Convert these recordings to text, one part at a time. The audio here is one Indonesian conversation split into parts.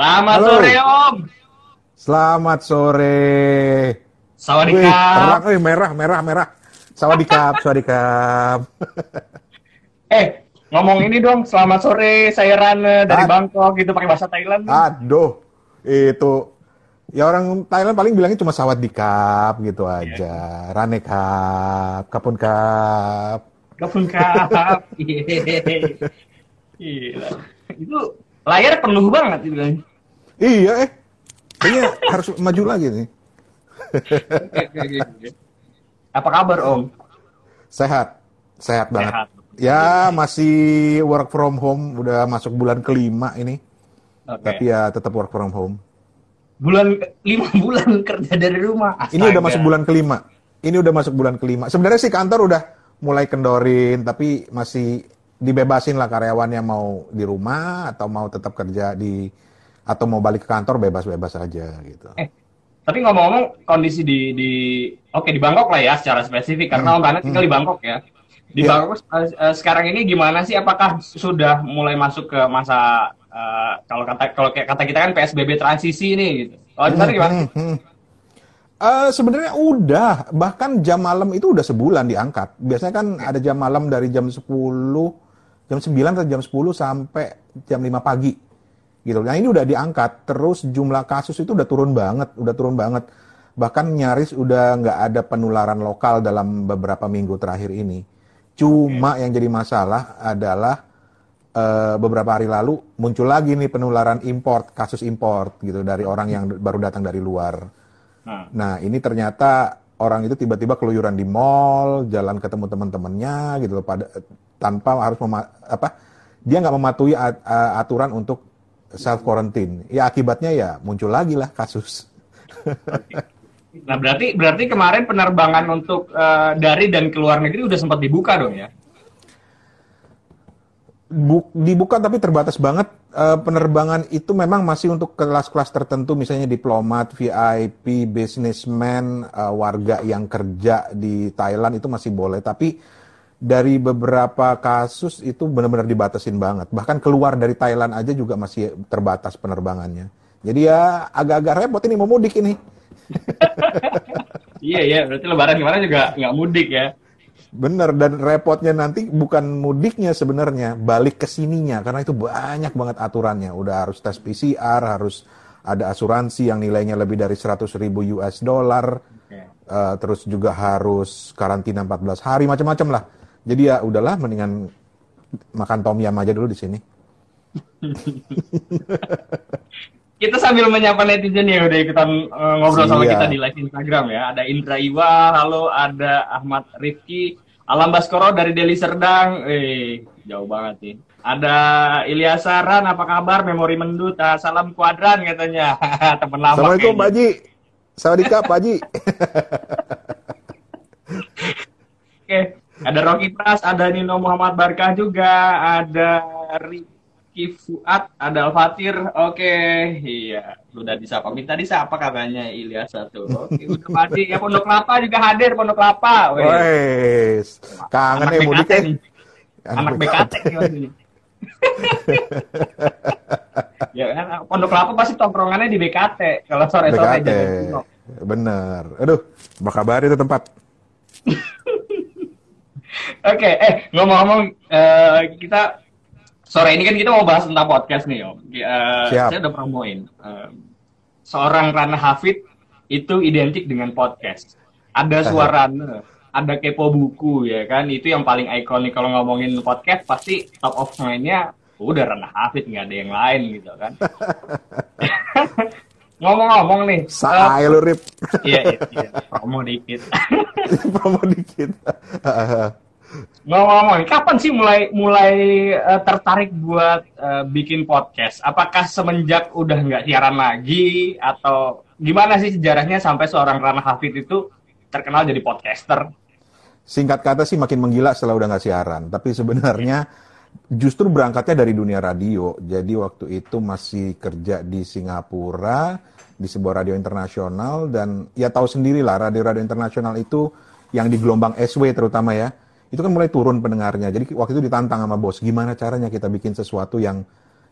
Selamat Halo. sore Om. Selamat sore. Wih, Sawadikap. terang, eh, merah, merah, merah. Sawadikap, sawadikap. Eh, ngomong ini dong. Selamat sore, saya Rane dari Ah. Bangkok gitu pakai bahasa Thailand. Aduh, itu ya orang Thailand paling bilangnya cuma sawadikap gitu aja. Ranekap, kapun kap. Gabung kap. Gila. Itu layar penuh banget itu. Iya eh, kayaknya harus maju lagi nih. Apa kabar Om? Sehat, sehat banget. Sehat. Ya masih work from home, udah masuk bulan kelima ini. Oke. Tapi ya tetap work from home. Bulan lima bulan kerja dari rumah. Ini udah Astaga. masuk bulan kelima. Ini udah masuk bulan kelima. Sebenarnya sih kantor udah mulai kendorin, tapi masih dibebasin lah karyawannya mau di rumah atau mau tetap kerja di atau mau balik ke kantor bebas-bebas aja gitu. Eh, tapi ngomong-ngomong kondisi di di oke di Bangkok lah ya secara spesifik karena Om Rana tinggal di Bangkok ya. Di Iya. Bangkok eh, sekarang ini gimana sih? Apakah sudah mulai masuk ke masa eh, kalau kata kalau kayak kata kita kan PSBB transisi nih gitu. Oh, sana gimana? Hmm, hmm. Eh, sebenarnya udah, bahkan jam malam itu udah sebulan diangkat. Biasanya kan ada jam malam dari jam 10, jam 9 atau jam 10 sampai jam 5 pagi. Gitu. Nah, ini udah diangkat. Terus jumlah kasus itu udah turun banget, udah turun banget. Bahkan nyaris udah nggak ada penularan lokal dalam beberapa minggu terakhir ini. Cuma yang jadi masalah adalah eh, beberapa hari lalu muncul lagi nih penularan import, kasus import gitu dari orang yang baru datang dari luar. Nah, Nah, ini ternyata orang itu tiba-tiba keluyuran di mall, jalan ketemu teman-temannya gitu loh, pada tanpa harus mema- apa dia nggak mematuhi at- aturan untuk self quarantine. Ya akibatnya ya muncul lagi lah kasus. nah berarti berarti kemarin penerbangan untuk eh, dari dan ke luar negeri udah sempat dibuka dong ya? Bu- dibuka tapi terbatas banget Eh, penerbangan itu memang masih untuk kelas-kelas tertentu misalnya diplomat, VIP, businessman, eh, warga yang kerja di Thailand itu masih boleh tapi dari beberapa kasus itu benar-benar dibatasin banget. Bahkan keluar dari Thailand aja juga masih terbatas penerbangannya. Jadi ya agak-agak repot ini mau mudik ini. Iya iya, berarti Lebaran kemarin juga nggak mudik ya? Bener, dan repotnya nanti bukan mudiknya sebenarnya, balik ke sininya, karena itu banyak banget aturannya. Udah harus tes PCR, harus ada asuransi yang nilainya lebih dari 100 ribu US dollar, Oke. eh, terus juga harus karantina 14 hari, macam-macam lah. Jadi ya udahlah, mendingan makan tom yam aja dulu di sini. Kita sambil menyapa netizen yang udah ikutan eh, ngobrol sama Iya. kita di live Instagram ya. Ada Indra Iwa, halo, ada Ahmad Rifki, Alam Baskoro dari Deli Serdang. Eh, jauh banget nih. Ada Ilyas Saran, apa kabar? Memori mendut, ah, salam kuadran katanya. Temen lama Assalamualaikum Pak. Haji. Sawadika Pak Haji. Oke, ada Rocky Pras, ada Nino Muhammad Barkah juga, ada Ricky Fuad, ada Al-Fatir. Oke, iya, udah disapa. Minta disapa katanya Ilyas satu. Oke, udah mati. Ya Pondok Kelapa juga hadir, Pondok Kelapa. Wes, kangen ya mudik nih. Anak BKT nih ya kan, Pondok Kelapa pasti tongkrongannya di BKT. Kalau sore-sore BKT. cilok. Bener. Aduh, apa kabar itu tempat? Oke, eh ngomong-ngomong eh, kita sore ini kan kita mau bahas tentang podcast nih om. Siap. saya udah promoin. Eh, seorang Rana Hafid itu identik dengan podcast. Ada suara Rana, ada kepo buku ya kan. Itu yang paling ikonik kalau ngomongin podcast pasti top of mind-nya udah Rana Hafid nggak ada yang lain gitu kan. Ngomong-ngomong nih, Saya lu Rip. iya, iya, iya, promo dikit. Promo dikit. Ngomong-ngomong, kapan sih mulai mulai eh, tertarik buat eh, bikin podcast? Apakah semenjak udah nggak siaran lagi atau gimana sih sejarahnya sampai seorang Rana Hafid itu terkenal jadi podcaster? Singkat kata sih makin menggila setelah udah nggak siaran. Tapi sebenarnya justru berangkatnya dari dunia radio. Jadi waktu itu masih kerja di Singapura, di sebuah radio internasional. Dan ya tahu sendirilah radio-radio internasional itu yang di gelombang SW terutama ya. Itu kan mulai turun pendengarnya. Jadi waktu itu ditantang sama bos, gimana caranya kita bikin sesuatu yang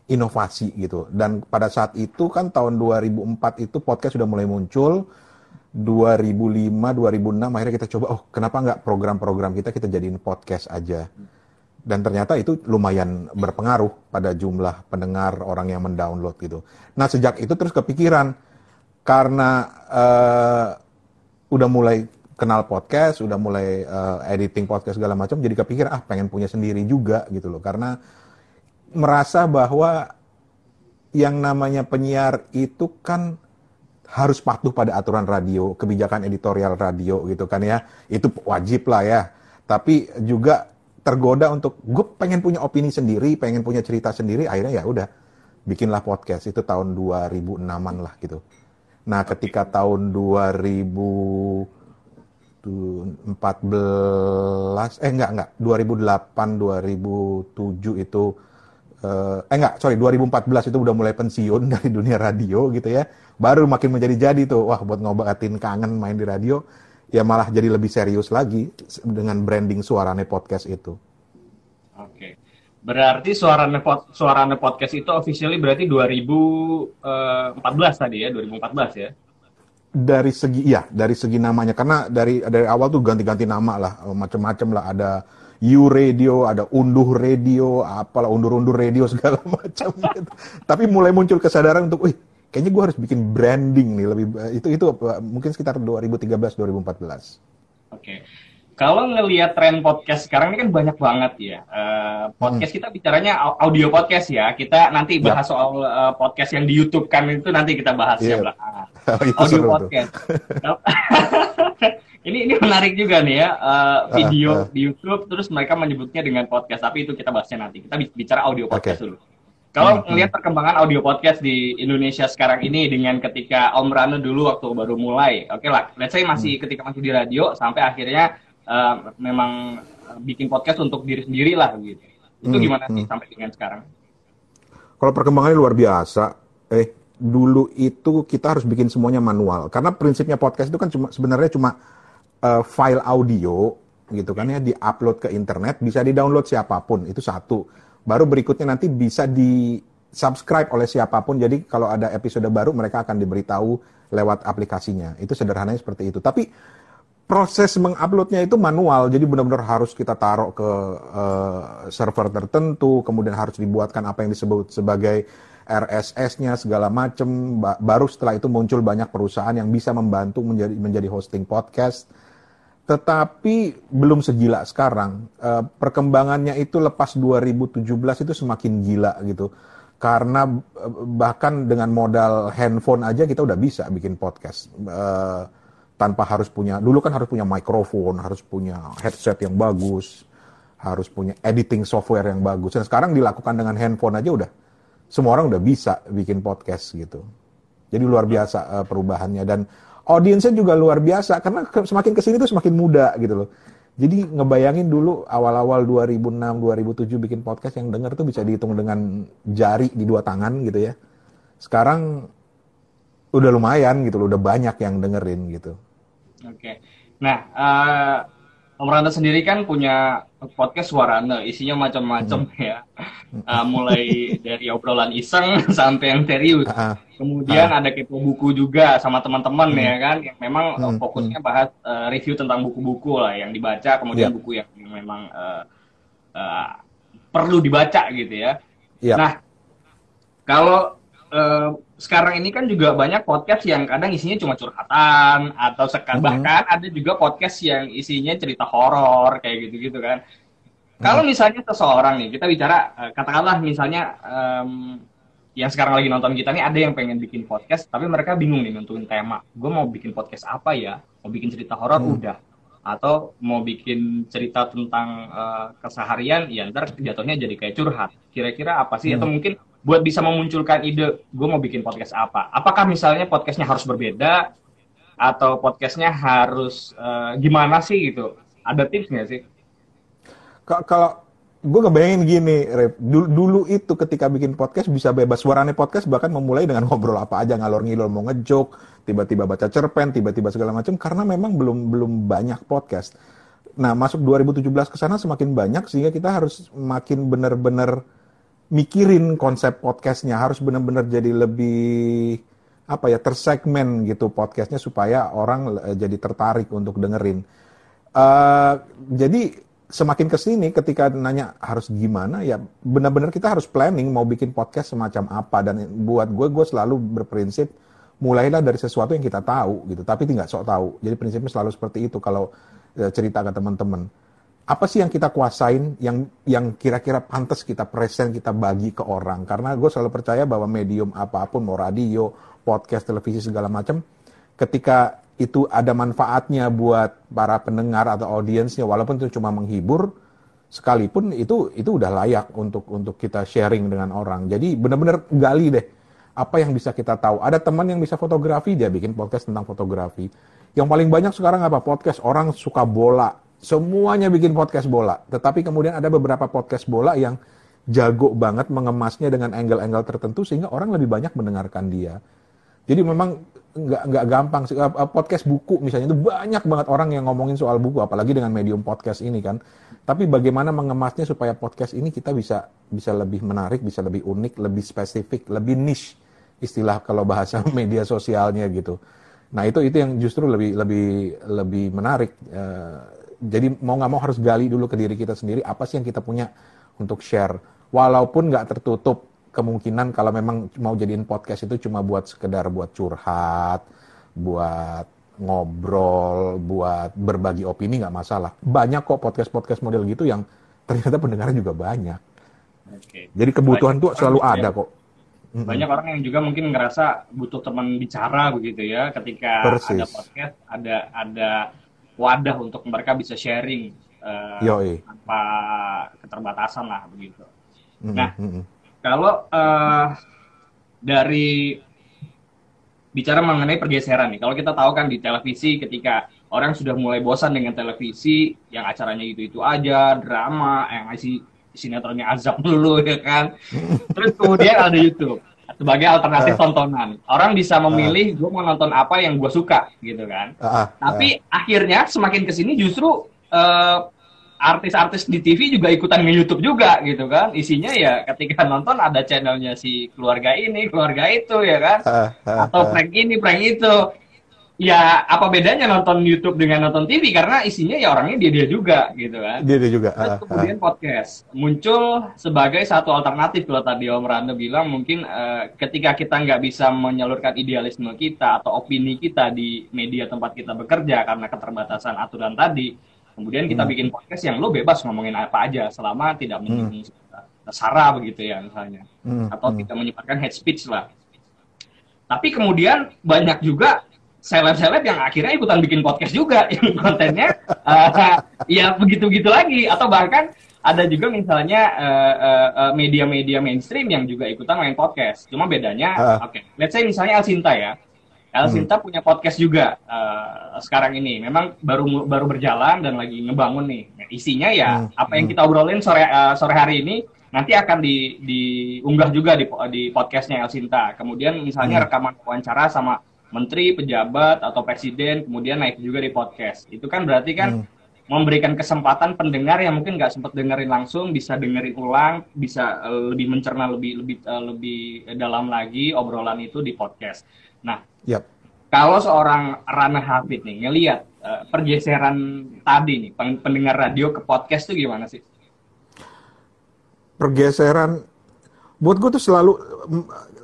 inovasi gitu. Dan pada saat itu kan tahun 2004 itu podcast sudah mulai muncul. 2005, 2006 akhirnya kita coba, oh kenapa nggak program-program kita kita jadiin podcast aja. Dan ternyata itu lumayan berpengaruh pada jumlah pendengar orang yang mendownload gitu. Nah sejak itu terus kepikiran, karena uh, udah mulai kenal podcast, udah mulai uh, editing podcast segala macam, jadi kepikiran ah pengen punya sendiri juga gitu loh. Karena merasa bahwa yang namanya penyiar itu kan harus patuh pada aturan radio, kebijakan editorial radio gitu kan ya. Itu wajib lah ya. Tapi juga tergoda untuk gue pengen punya opini sendiri, pengen punya cerita sendiri, akhirnya ya udah bikinlah podcast. Itu tahun 2006-an lah gitu. Nah, ketika tahun 2014 eh enggak enggak. 2008 2007 itu uh, eh enggak, sorry 2014 itu udah mulai pensiun dari dunia radio gitu ya. Baru makin menjadi-jadi tuh, wah buat ngobatin kangen main di radio, ya malah jadi lebih serius lagi dengan branding suarane podcast itu. Oke. Berarti suarane suarane podcast itu officially berarti 2014 eh, tadi ya, 2014 ya? Dari segi ya, dari segi namanya karena dari dari awal tuh ganti-ganti nama lah, macam-macam lah ada U Radio, ada unduh radio, apalah undur-undur radio segala macam gitu. Tapi mulai muncul kesadaran untuk, wih, kayaknya gue harus bikin branding nih lebih itu itu mungkin sekitar 2013 2014. Oke. Okay. Kalau ngelihat tren podcast sekarang ini kan banyak banget ya. Uh, podcast hmm. kita bicaranya audio podcast ya. Kita nanti bahas yep. soal uh, podcast yang di YouTube kan itu nanti kita bahas yeah. ya belakang. Oh, audio podcast. ini ini menarik juga nih ya uh, video uh, uh. di YouTube terus mereka menyebutnya dengan podcast tapi itu kita bahasnya nanti kita bicara audio podcast okay. dulu kalau hmm, melihat hmm. perkembangan audio podcast di Indonesia sekarang ini dengan ketika Om Rano dulu waktu baru mulai oke okay lah let's say masih hmm. ketika masih di radio sampai akhirnya uh, memang bikin podcast untuk diri sendiri lah gitu itu hmm, gimana sih hmm. sampai dengan sekarang kalau perkembangannya luar biasa eh dulu itu kita harus bikin semuanya manual karena prinsipnya podcast itu kan cuma sebenarnya cuma uh, file audio gitu kan ya diupload ke internet bisa di-download siapa pun itu satu baru berikutnya nanti bisa di subscribe oleh siapa pun. Jadi kalau ada episode baru mereka akan diberitahu lewat aplikasinya. Itu sederhananya seperti itu. Tapi proses menguploadnya itu manual. Jadi benar-benar harus kita taruh ke uh, server tertentu kemudian harus dibuatkan apa yang disebut sebagai RSS-nya segala macam baru setelah itu muncul banyak perusahaan yang bisa membantu menjadi menjadi hosting podcast tetapi belum segila sekarang. Uh, perkembangannya itu lepas 2017 itu semakin gila gitu. Karena uh, bahkan dengan modal handphone aja kita udah bisa bikin podcast. Uh, tanpa harus punya, dulu kan harus punya mikrofon, harus punya headset yang bagus, harus punya editing software yang bagus. Dan sekarang dilakukan dengan handphone aja udah, semua orang udah bisa bikin podcast gitu. Jadi luar biasa perubahannya dan audiensnya juga luar biasa karena semakin ke sini tuh semakin muda gitu loh. Jadi ngebayangin dulu awal-awal 2006 2007 bikin podcast yang denger tuh bisa dihitung dengan jari di dua tangan gitu ya. Sekarang udah lumayan gitu loh, udah banyak yang dengerin gitu. Oke. Nah, uh, Om Randa sendiri kan punya podcast Suarana, isinya macam-macam hmm. ya. Uh, mulai dari obrolan iseng sampai yang serius. Uh, uh, Kemudian uh. ada kepo buku juga sama teman-teman hmm. ya kan, yang memang hmm. fokusnya bahas uh, review tentang buku-buku lah yang dibaca, kemudian yeah. buku yang, yang memang uh, uh, perlu dibaca gitu ya. Yeah. Nah, kalau uh, sekarang ini kan juga banyak podcast yang kadang isinya cuma curhatan atau sekarang mm -hmm. bahkan ada juga podcast yang isinya cerita horor kayak gitu-gitu kan. Mm. Kalau misalnya seseorang nih kita bicara uh, katakanlah misalnya um, yang sekarang lagi nonton kita nih ada yang pengen bikin podcast tapi mereka bingung nih nentuin tema. Gue mau bikin podcast apa ya? Mau bikin cerita horor mm. udah atau mau bikin cerita tentang uh, keseharian ya ntar jatuhnya jadi kayak curhat. Kira-kira apa sih? Hmm. Atau mungkin buat bisa memunculkan ide gue mau bikin podcast apa? Apakah misalnya podcastnya harus berbeda atau podcastnya harus uh, gimana sih gitu? Ada tips nggak sih kalau gue ngebayangin gini Rep. Dulu, dulu itu ketika bikin podcast bisa bebas suaranya podcast bahkan memulai dengan ngobrol apa aja ngalor ngidol mau ngejok tiba-tiba baca cerpen tiba-tiba segala macam karena memang belum belum banyak podcast. Nah masuk 2017 ke sana semakin banyak sehingga kita harus makin benar-benar mikirin konsep podcastnya harus benar-benar jadi lebih apa ya tersegmen gitu podcastnya supaya orang eh, jadi tertarik untuk dengerin. Uh, jadi semakin ke sini ketika nanya harus gimana ya benar-benar kita harus planning mau bikin podcast semacam apa. Dan buat gue gue selalu berprinsip mulailah dari sesuatu yang kita tahu gitu. Tapi tidak sok tahu. Jadi prinsipnya selalu seperti itu kalau uh, cerita ke teman-teman apa sih yang kita kuasain, yang yang kira-kira pantas kita present, kita bagi ke orang. Karena gue selalu percaya bahwa medium apa pun, mau radio, podcast, televisi segala macam, ketika itu ada manfaatnya buat para pendengar atau audiensnya, walaupun itu cuma menghibur, sekalipun itu itu udah layak untuk untuk kita sharing dengan orang. Jadi benar-benar gali deh apa yang bisa kita tahu. Ada teman yang bisa fotografi, dia bikin podcast tentang fotografi. Yang paling banyak sekarang apa? Podcast orang suka bola, Semuanya bikin podcast bola. Tetapi kemudian ada beberapa podcast bola yang jago banget mengemasnya dengan angle-angle tertentu sehingga orang lebih banyak mendengarkan dia. Jadi memang nggak nggak gampang sih podcast buku misalnya itu banyak banget orang yang ngomongin soal buku apalagi dengan medium podcast ini kan. Tapi bagaimana mengemasnya supaya podcast ini kita bisa bisa lebih menarik, bisa lebih unik, lebih spesifik, lebih niche istilah kalau bahasa media sosialnya gitu. Nah itu itu yang justru lebih lebih lebih menarik. Uh, jadi mau nggak mau harus gali dulu ke diri kita sendiri apa sih yang kita punya untuk share. Walaupun nggak tertutup kemungkinan kalau memang mau jadiin podcast itu cuma buat sekedar buat curhat buat ngobrol buat berbagi opini nggak masalah. Banyak kok podcast podcast model gitu yang ternyata pendengarnya juga banyak. Oke. jadi kebutuhan tuh selalu ada kok. Banyak orang yang juga mungkin ngerasa butuh teman bicara begitu ya ketika Persis. ada podcast ada ada wadah untuk mereka bisa sharing uh, tanpa keterbatasan lah begitu. Mm-hmm. Nah, kalau uh, dari bicara mengenai pergeseran nih, kalau kita tahu kan di televisi ketika orang sudah mulai bosan dengan televisi yang acaranya itu itu aja drama yang isi sinetronnya azab dulu ya kan, terus kemudian ada YouTube sebagai alternatif uh. tontonan. Orang bisa memilih uh. gue mau nonton apa yang gue suka gitu kan. Uh, uh, Tapi akhirnya semakin ke sini justru uh, artis-artis di TV juga ikutan nge YouTube juga gitu kan. Isinya ya ketika nonton ada channelnya si keluarga ini, keluarga itu ya kan. Uh, uh, Atau prank ini, prank itu ya apa bedanya nonton YouTube dengan nonton TV karena isinya ya orangnya dia dia juga gitu kan. Dia dia juga. Terus ah, kemudian uh, podcast muncul sebagai satu alternatif kalau tadi Om Rando bilang mungkin uh, ketika kita nggak bisa menyalurkan idealisme kita atau opini kita di media tempat kita bekerja karena keterbatasan aturan tadi, kemudian kita hmm. bikin podcast yang lo bebas ngomongin apa aja selama tidak menyinggung hmm. sara begitu ya misalnya hmm. atau hmm. tidak menyebarkan hate speech lah. Tapi kemudian banyak juga seleb-seleb yang akhirnya ikutan bikin podcast juga yang kontennya uh, ya begitu-begitu lagi atau bahkan ada juga misalnya media-media uh, uh, media -media mainstream yang juga ikutan main podcast. Cuma bedanya, uh. oke, okay, let's say misalnya El Sinta ya, El hmm. Sinta punya podcast juga uh, sekarang ini. Memang baru baru berjalan dan lagi ngebangun nih. Nah, isinya ya hmm. apa yang hmm. kita obrolin sore uh, sore hari ini nanti akan di diunggah juga di di podcastnya El Sinta. Kemudian misalnya hmm. rekaman wawancara sama menteri, pejabat atau presiden kemudian naik juga di podcast. Itu kan berarti kan hmm. memberikan kesempatan pendengar yang mungkin nggak sempat dengerin langsung bisa dengerin ulang, bisa uh, lebih mencerna lebih lebih uh, lebih dalam lagi obrolan itu di podcast. Nah, yep. kalau seorang Rana Hafid nih ngelihat uh, pergeseran tadi nih pendengar radio ke podcast itu gimana sih? Pergeseran buat gue tuh selalu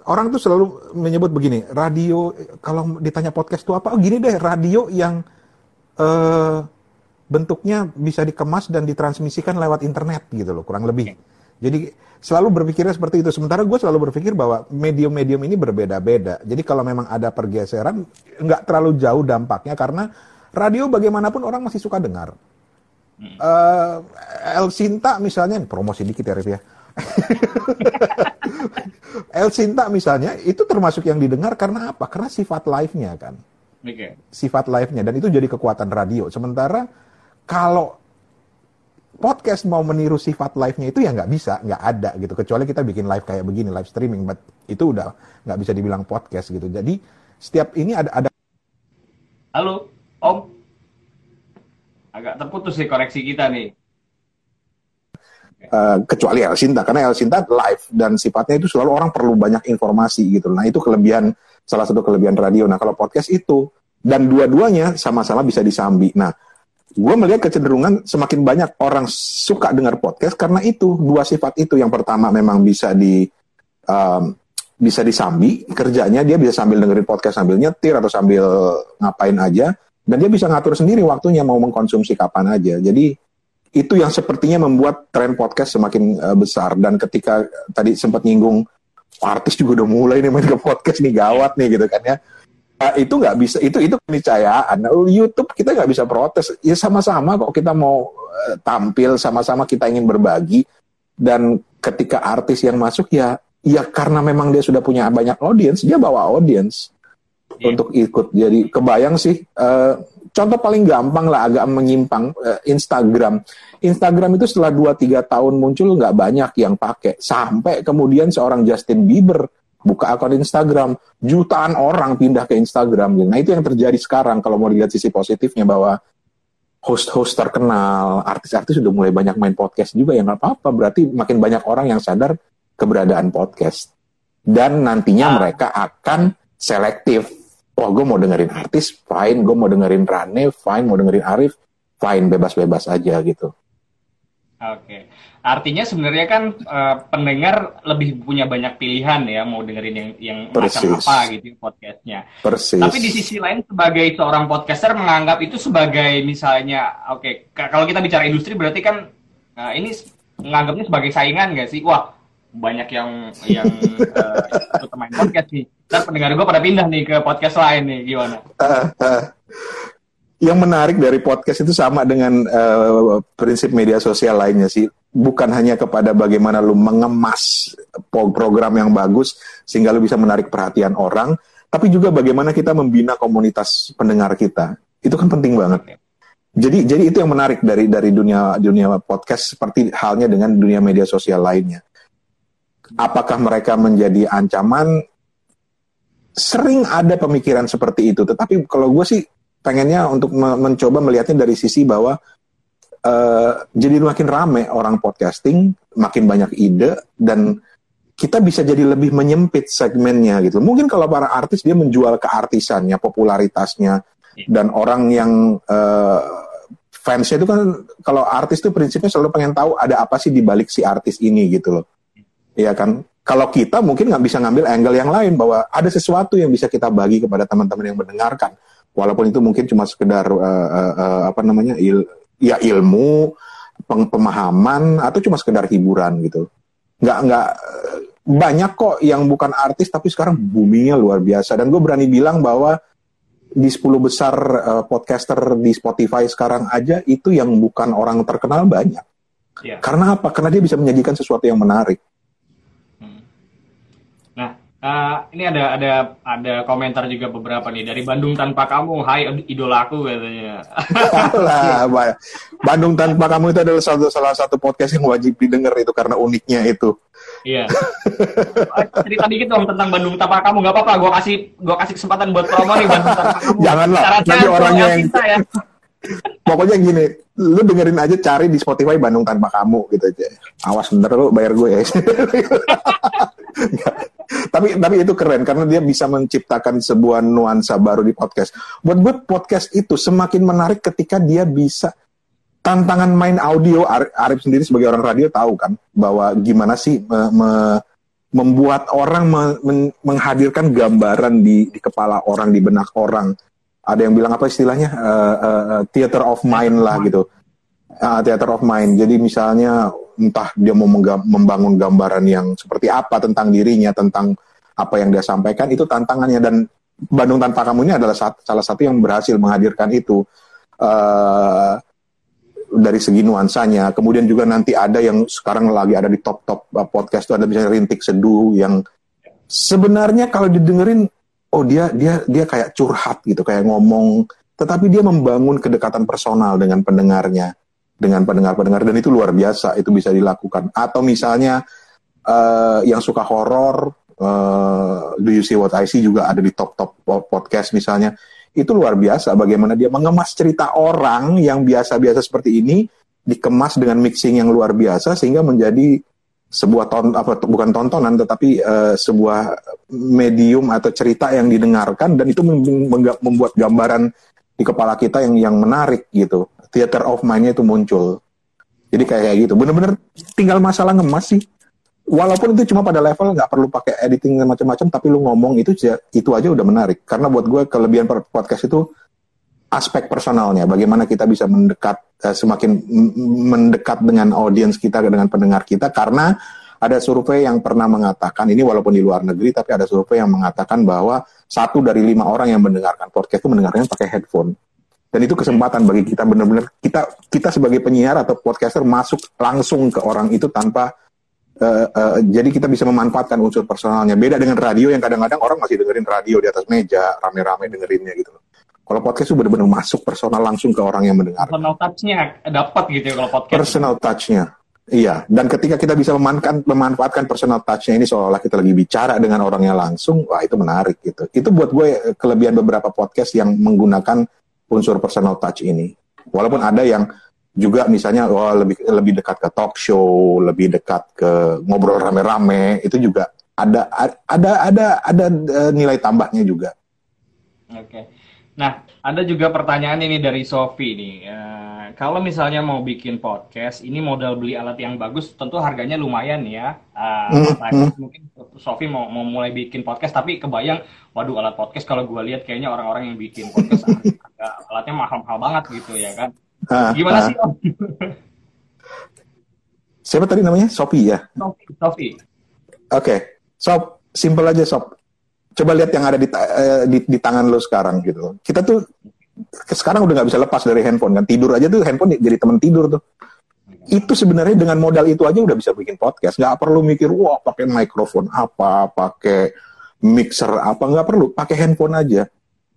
orang tuh selalu menyebut begini, radio kalau ditanya podcast itu apa? Oh, gini deh, radio yang uh, bentuknya bisa dikemas dan ditransmisikan lewat internet gitu loh, kurang lebih. Jadi selalu berpikirnya seperti itu. Sementara gue selalu berpikir bahwa medium-medium ini berbeda-beda. Jadi kalau memang ada pergeseran, nggak terlalu jauh dampaknya karena radio bagaimanapun orang masih suka dengar. Uh, El Sinta misalnya, promosi dikit ya Rif ya. El Sinta misalnya itu termasuk yang didengar karena apa? Karena sifat live-nya kan. Okay. Sifat live-nya dan itu jadi kekuatan radio. Sementara kalau podcast mau meniru sifat live-nya itu ya nggak bisa, nggak ada gitu. Kecuali kita bikin live kayak begini, live streaming, but itu udah nggak bisa dibilang podcast gitu. Jadi setiap ini ada ada. Halo, Om. Agak terputus sih koneksi kita nih. Uh, kecuali El Sinta karena El Sinta live dan sifatnya itu selalu orang perlu banyak informasi gitu. Nah itu kelebihan salah satu kelebihan radio. Nah kalau podcast itu dan dua-duanya sama-sama bisa disambi. Nah gue melihat kecenderungan semakin banyak orang suka dengar podcast karena itu dua sifat itu. Yang pertama memang bisa di um, bisa disambi kerjanya dia bisa sambil dengerin podcast sambil nyetir atau sambil ngapain aja dan dia bisa ngatur sendiri waktunya mau mengkonsumsi kapan aja. Jadi itu yang sepertinya membuat tren podcast semakin uh, besar. Dan ketika tadi sempat nyinggung artis juga udah mulai nih main ke podcast nih gawat nih gitu kan ya. Uh, itu nggak bisa itu itu keniscayaan. Nah, YouTube kita nggak bisa protes. Ya sama-sama kok kita mau uh, tampil sama-sama kita ingin berbagi. Dan ketika artis yang masuk ya ya karena memang dia sudah punya banyak audiens dia bawa audiens yeah. untuk ikut. Jadi kebayang sih uh, contoh paling gampang lah agak menyimpang uh, Instagram. Instagram itu setelah 2-3 tahun muncul nggak banyak yang pakai. Sampai kemudian seorang Justin Bieber buka akun Instagram, jutaan orang pindah ke Instagram. Nah itu yang terjadi sekarang kalau mau dilihat sisi positifnya bahwa host-host terkenal, artis-artis sudah mulai banyak main podcast juga ya nggak apa-apa. Berarti makin banyak orang yang sadar keberadaan podcast. Dan nantinya ah. mereka akan selektif wah gue mau dengerin artis, fine. Gue mau dengerin Rane, fine. Mau dengerin Arif, fine. Bebas-bebas aja gitu. Oke, artinya sebenarnya kan uh, pendengar lebih punya banyak pilihan ya mau dengerin yang yang macam apa gitu podcastnya. Persis. Tapi di sisi lain sebagai seorang podcaster menganggap itu sebagai misalnya, oke, okay, kalau kita bicara industri berarti kan uh, ini menganggapnya sebagai saingan nggak sih? Wah, banyak yang yang uh, main podcast nih. Dan pendengar gue pada pindah nih ke podcast lain nih, gimana? Uh, uh, yang menarik dari podcast itu sama dengan uh, prinsip media sosial lainnya sih. Bukan hanya kepada bagaimana lu mengemas program yang bagus sehingga lu bisa menarik perhatian orang, tapi juga bagaimana kita membina komunitas pendengar kita. Itu kan penting banget. Jadi jadi itu yang menarik dari dari dunia dunia podcast seperti halnya dengan dunia media sosial lainnya apakah mereka menjadi ancaman? Sering ada pemikiran seperti itu, tetapi kalau gue sih pengennya untuk mencoba melihatnya dari sisi bahwa uh, jadi makin rame orang podcasting, makin banyak ide dan kita bisa jadi lebih menyempit segmennya gitu. Mungkin kalau para artis dia menjual keartisannya, popularitasnya dan orang yang uh, fansnya itu kan kalau artis itu prinsipnya selalu pengen tahu ada apa sih di balik si artis ini gitu loh. Iya kan? Kalau kita mungkin nggak bisa ngambil angle yang lain bahwa ada sesuatu yang bisa kita bagi kepada teman-teman yang mendengarkan, walaupun itu mungkin cuma sekedar uh, uh, uh, apa namanya il, ya ilmu, pemahaman atau cuma sekedar hiburan gitu. Nggak nggak banyak kok yang bukan artis tapi sekarang boomingnya luar biasa dan gue berani bilang bahwa di 10 besar uh, podcaster di Spotify sekarang aja itu yang bukan orang terkenal banyak. Yeah. Karena apa? Karena dia bisa menyajikan sesuatu yang menarik. Uh, ini ada ada ada komentar juga beberapa nih dari Bandung tanpa kamu, Hai idolaku katanya. Bandung tanpa kamu itu adalah satu salah satu podcast yang wajib didengar itu karena uniknya itu. Iya. Cerita dikit dong tentang Bandung tanpa kamu, nggak apa-apa. Gua kasih gua kasih kesempatan buat promo nih Bandung tanpa kamu. Janganlah. Nanti orangnya yang ya. Pokoknya gini, lu dengerin aja cari di Spotify Bandung tanpa kamu gitu aja. Awas bener lu bayar gue ya. Tapi tapi itu keren karena dia bisa menciptakan sebuah nuansa baru di podcast. Buat gue podcast itu semakin menarik ketika dia bisa tantangan main audio. Arif sendiri sebagai orang radio tahu kan bahwa gimana sih me, me, membuat orang me, men, menghadirkan gambaran di, di kepala orang di benak orang. Ada yang bilang apa istilahnya uh, uh, theater of mind lah gitu. Uh, theater of mind. Jadi misalnya entah dia mau membangun gambaran yang seperti apa tentang dirinya, tentang apa yang dia sampaikan, itu tantangannya. Dan Bandung Tanpa Kamu ini adalah salah satu yang berhasil menghadirkan itu uh, dari segi nuansanya. Kemudian juga nanti ada yang sekarang lagi ada di top-top uh, podcast itu ada misalnya Rintik Seduh yang sebenarnya kalau didengerin, oh dia dia dia kayak curhat gitu, kayak ngomong, tetapi dia membangun kedekatan personal dengan pendengarnya dengan pendengar-pendengar dan itu luar biasa itu bisa dilakukan atau misalnya uh, yang suka horor uh, Do You See What I See juga ada di top-top podcast misalnya itu luar biasa bagaimana dia mengemas cerita orang yang biasa-biasa seperti ini dikemas dengan mixing yang luar biasa sehingga menjadi sebuah ton apa bukan tontonan tetapi uh, sebuah medium atau cerita yang didengarkan dan itu membuat gambaran di kepala kita yang yang menarik gitu. Theater of mind-nya itu muncul. Jadi kayak gitu. Bener-bener tinggal masalah ngemas sih. Walaupun itu cuma pada level nggak perlu pakai editing dan macam-macam, tapi lu ngomong itu itu aja udah menarik. Karena buat gue kelebihan podcast itu aspek personalnya. Bagaimana kita bisa mendekat uh, semakin mendekat dengan audiens kita dengan pendengar kita. Karena ada survei yang pernah mengatakan ini walaupun di luar negeri, tapi ada survei yang mengatakan bahwa satu dari lima orang yang mendengarkan podcast itu mendengarnya pakai headphone dan itu kesempatan bagi kita benar-benar kita kita sebagai penyiar atau podcaster masuk langsung ke orang itu tanpa uh, uh, jadi kita bisa memanfaatkan unsur personalnya. Beda dengan radio yang kadang-kadang orang masih dengerin radio di atas meja rame-rame dengerinnya gitu kalau podcast itu benar-benar masuk personal langsung ke orang yang mendengar. Personal touch-nya dapat gitu ya kalau podcast. Personal touch-nya. Iya, dan ketika kita bisa memanfaatkan, memanfaatkan personal touch-nya ini seolah-olah kita lagi bicara dengan orangnya langsung, wah itu menarik gitu. Itu buat gue kelebihan beberapa podcast yang menggunakan unsur personal touch ini. Walaupun ada yang juga misalnya oh, lebih lebih dekat ke talk show, lebih dekat ke ngobrol rame-rame, itu juga ada ada ada ada uh, nilai tambahnya juga. Oke. Nah, ada juga pertanyaan ini dari Sofi nih. Uh, kalau misalnya mau bikin podcast, ini modal beli alat yang bagus, tentu harganya lumayan ya. Uh, mm, Mungkin Sofi mau, mau mulai bikin podcast, tapi kebayang, waduh alat podcast kalau gue lihat kayaknya orang-orang yang bikin podcast alatnya mahal-mahal banget gitu ya kan. Uh, Gimana uh. sih Om? Siapa tadi namanya? Sofi ya? Sofi. Sofi. Oke, okay. Sob, simple aja Sob. Coba lihat yang ada di, uh, di, di tangan lo sekarang gitu. Kita tuh sekarang udah nggak bisa lepas dari handphone kan. Tidur aja tuh handphone jadi teman tidur tuh. Itu sebenarnya dengan modal itu aja udah bisa bikin podcast. Nggak perlu mikir, wah pakai mikrofon apa, pakai mixer apa, nggak perlu. Pakai handphone aja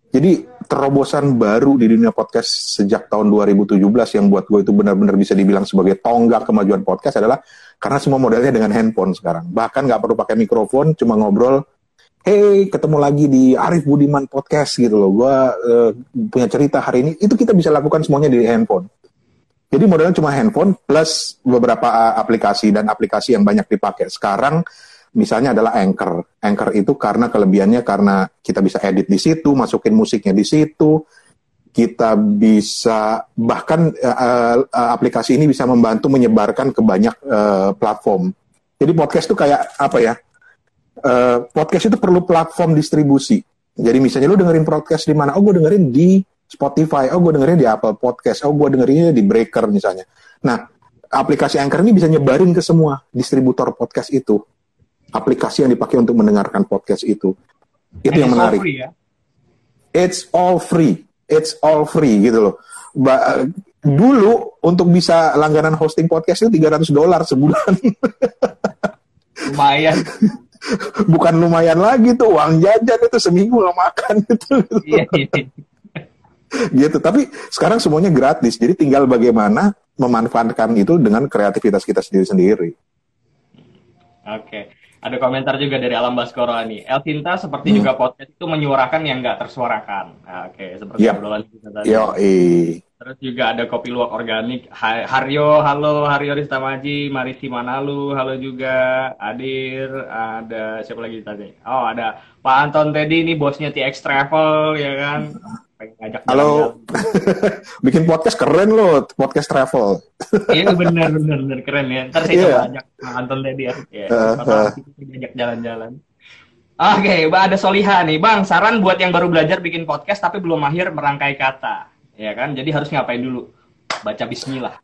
jadi terobosan baru di dunia podcast sejak tahun 2017 yang buat gue itu benar-benar bisa dibilang sebagai tonggak kemajuan podcast adalah karena semua modelnya dengan handphone sekarang. Bahkan nggak perlu pakai mikrofon, cuma ngobrol. Hey, ketemu lagi di Arif Budiman Podcast gitu loh. Gue uh, punya cerita hari ini. Itu kita bisa lakukan semuanya di handphone. Jadi modelnya cuma handphone plus beberapa aplikasi dan aplikasi yang banyak dipakai. Sekarang misalnya adalah Anchor. Anchor itu karena kelebihannya karena kita bisa edit di situ, masukin musiknya di situ, kita bisa bahkan uh, uh, aplikasi ini bisa membantu menyebarkan ke banyak uh, platform. Jadi podcast itu kayak apa ya? Uh, podcast itu perlu platform distribusi. Jadi misalnya lu dengerin podcast di mana? Oh, gue dengerin di Spotify. Oh, gue dengerin di Apple Podcast. Oh, gue dengerinnya di Breaker misalnya. Nah, aplikasi Anchor ini bisa nyebarin ke semua distributor podcast itu aplikasi yang dipakai untuk mendengarkan podcast itu. Itu And yang menarik. Free, ya? It's all free. It's all free gitu loh. Ba dulu untuk bisa langganan hosting podcast itu 300 dolar sebulan. Lumayan. Bukan lumayan lagi tuh uang jajan itu seminggu nggak makan itu. Iya, iya. gitu. Tapi sekarang semuanya gratis. Jadi tinggal bagaimana memanfaatkan itu dengan kreativitas kita sendiri-sendiri. Oke. Ada komentar juga dari Alam Baskoro nih. El Tinta seperti hmm. juga podcast itu menyuarakan yang nggak tersuarakan. Nah, Oke, okay, seperti yep. obrolan kita tadi. Yo, Terus juga ada kopi luwak organik. Haryo, halo Haryo Ristamaji, Marisi Manalu, halo juga Adir, ada siapa lagi tadi? Oh, ada Pak Anton Teddy ini bosnya TX Travel ya kan Halo, bikin podcast keren loh, podcast travel. iya benar benar benar keren ya. Ntar saya yeah. coba ajak Anton tadi ya. ya uh, uh. ajak jalan-jalan. Oke, okay, ada Soliha nih, Bang. Saran buat yang baru belajar bikin podcast tapi belum mahir merangkai kata, ya kan? Jadi harus ngapain dulu? Baca Bismillah.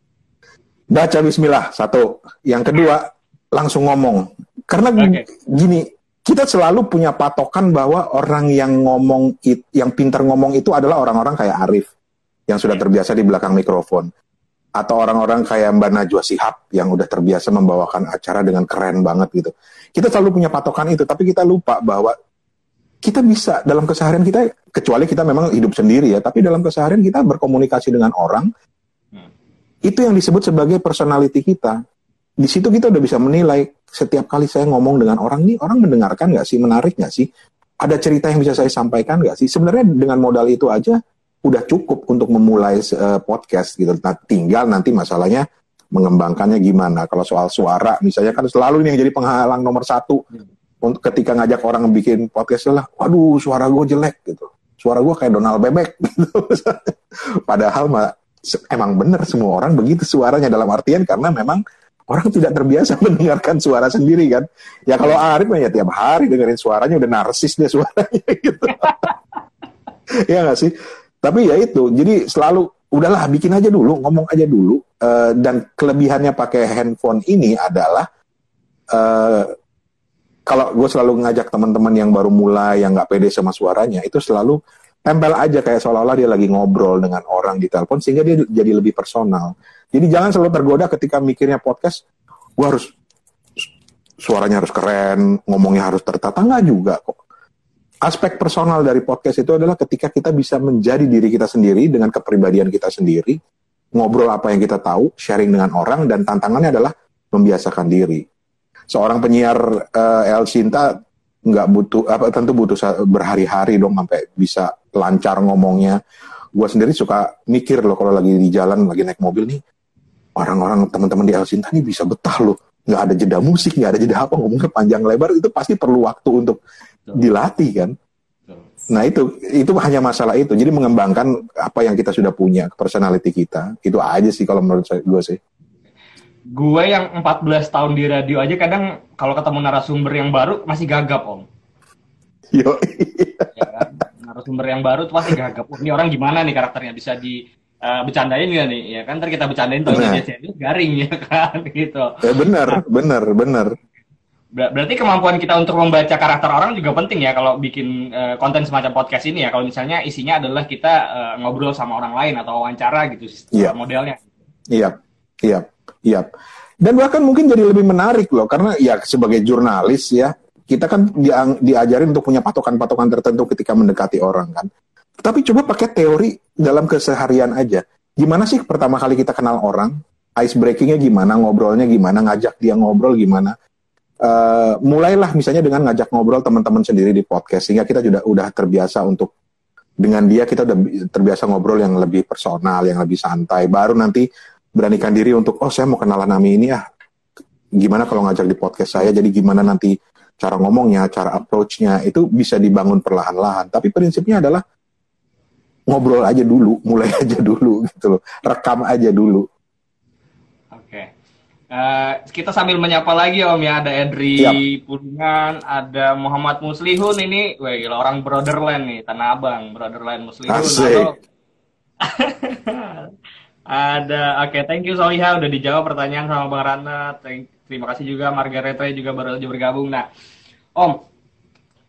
Baca Bismillah satu. Yang kedua langsung ngomong. Karena okay. gini, kita selalu punya patokan bahwa orang yang ngomong yang pintar ngomong itu adalah orang-orang kayak Arif yang sudah iya. terbiasa di belakang mikrofon atau orang-orang kayak Mbak Najwa Sihab yang udah terbiasa membawakan acara dengan keren banget gitu. Kita selalu punya patokan itu, tapi kita lupa bahwa kita bisa dalam keseharian kita kecuali kita memang hidup sendiri ya, tapi dalam keseharian kita berkomunikasi dengan orang hmm. itu yang disebut sebagai personality kita di situ kita udah bisa menilai setiap kali saya ngomong dengan orang ini orang mendengarkan nggak sih menarik nggak sih ada cerita yang bisa saya sampaikan nggak sih sebenarnya dengan modal itu aja udah cukup untuk memulai uh, podcast gitu. Nah, tinggal nanti masalahnya mengembangkannya gimana. Kalau soal suara, misalnya kan selalu ini yang jadi penghalang nomor satu untuk ketika ngajak orang bikin podcast lah, waduh suara gue jelek gitu. Suara gue kayak Donald Bebek gitu. Padahal mah emang bener semua orang begitu suaranya dalam artian karena memang orang tidak terbiasa mendengarkan suara sendiri kan. Ya kalau Arif ya tiap hari dengerin suaranya udah narsis dia suaranya gitu. ya nggak sih? Tapi ya itu, jadi selalu udahlah bikin aja dulu, ngomong aja dulu. Uh, dan kelebihannya pakai handphone ini adalah uh, kalau gue selalu ngajak teman-teman yang baru mulai, yang nggak pede sama suaranya, itu selalu tempel aja kayak seolah-olah dia lagi ngobrol dengan orang di telepon sehingga dia jadi lebih personal. Jadi jangan selalu tergoda ketika mikirnya podcast, gue harus suaranya harus keren, ngomongnya harus tertata, nggak juga kok aspek personal dari podcast itu adalah ketika kita bisa menjadi diri kita sendiri dengan kepribadian kita sendiri, ngobrol apa yang kita tahu, sharing dengan orang, dan tantangannya adalah membiasakan diri. Seorang penyiar uh, El Sinta nggak butuh apa tentu butuh berhari-hari dong sampai bisa lancar ngomongnya. Gue sendiri suka mikir loh kalau lagi di jalan lagi naik mobil nih orang-orang teman-teman di El Sinta nih bisa betah loh nggak ada jeda musik nggak ada jeda apa ngomongnya panjang lebar itu pasti perlu waktu untuk dilatih kan. Nah itu itu hanya masalah itu. Jadi mengembangkan apa yang kita sudah punya, personality kita. Itu aja sih kalau menurut saya gue sih. Gue yang 14 tahun di radio aja kadang kalau ketemu narasumber yang baru masih gagap om. Yo. ya kan? Narasumber yang baru tuh pasti gagap. Oh, ini orang gimana nih karakternya bisa di uh, bercandain gak nih? Ya kan ntar kita bercandain tuh dia garing ya kan gitu. Ya benar, benar, benar Ber berarti kemampuan kita untuk membaca karakter orang juga penting ya kalau bikin uh, konten semacam podcast ini ya. Kalau misalnya isinya adalah kita uh, ngobrol sama orang lain atau wawancara gitu yeah. modelnya. Iya, iya, iya. Dan bahkan mungkin jadi lebih menarik loh karena ya sebagai jurnalis ya kita kan di diajarin untuk punya patokan-patokan tertentu ketika mendekati orang kan. Tapi coba pakai teori dalam keseharian aja. Gimana sih pertama kali kita kenal orang? Ice breakingnya gimana? Ngobrolnya gimana? Ngajak dia ngobrol gimana? uh, mulailah misalnya dengan ngajak ngobrol teman-teman sendiri di podcast sehingga kita sudah udah terbiasa untuk dengan dia kita udah terbiasa ngobrol yang lebih personal, yang lebih santai. Baru nanti beranikan diri untuk oh saya mau kenalan Nami ini ya. Gimana kalau ngajak di podcast saya? Jadi gimana nanti cara ngomongnya, cara approach-nya itu bisa dibangun perlahan-lahan. Tapi prinsipnya adalah ngobrol aja dulu, mulai aja dulu gitu loh. Rekam aja dulu. Uh, kita sambil menyapa lagi Om ya ada Edri Siap. Pulungan, ada Muhammad Muslihun ini, wah gila orang Brotherland nih, Tanah Abang, Brotherland Muslihun. ada, oke, okay, thank you Soiha udah dijawab pertanyaan sama Bang Rana. Thank, terima kasih juga Margaret Ray juga baru aja bergabung. Nah, Om,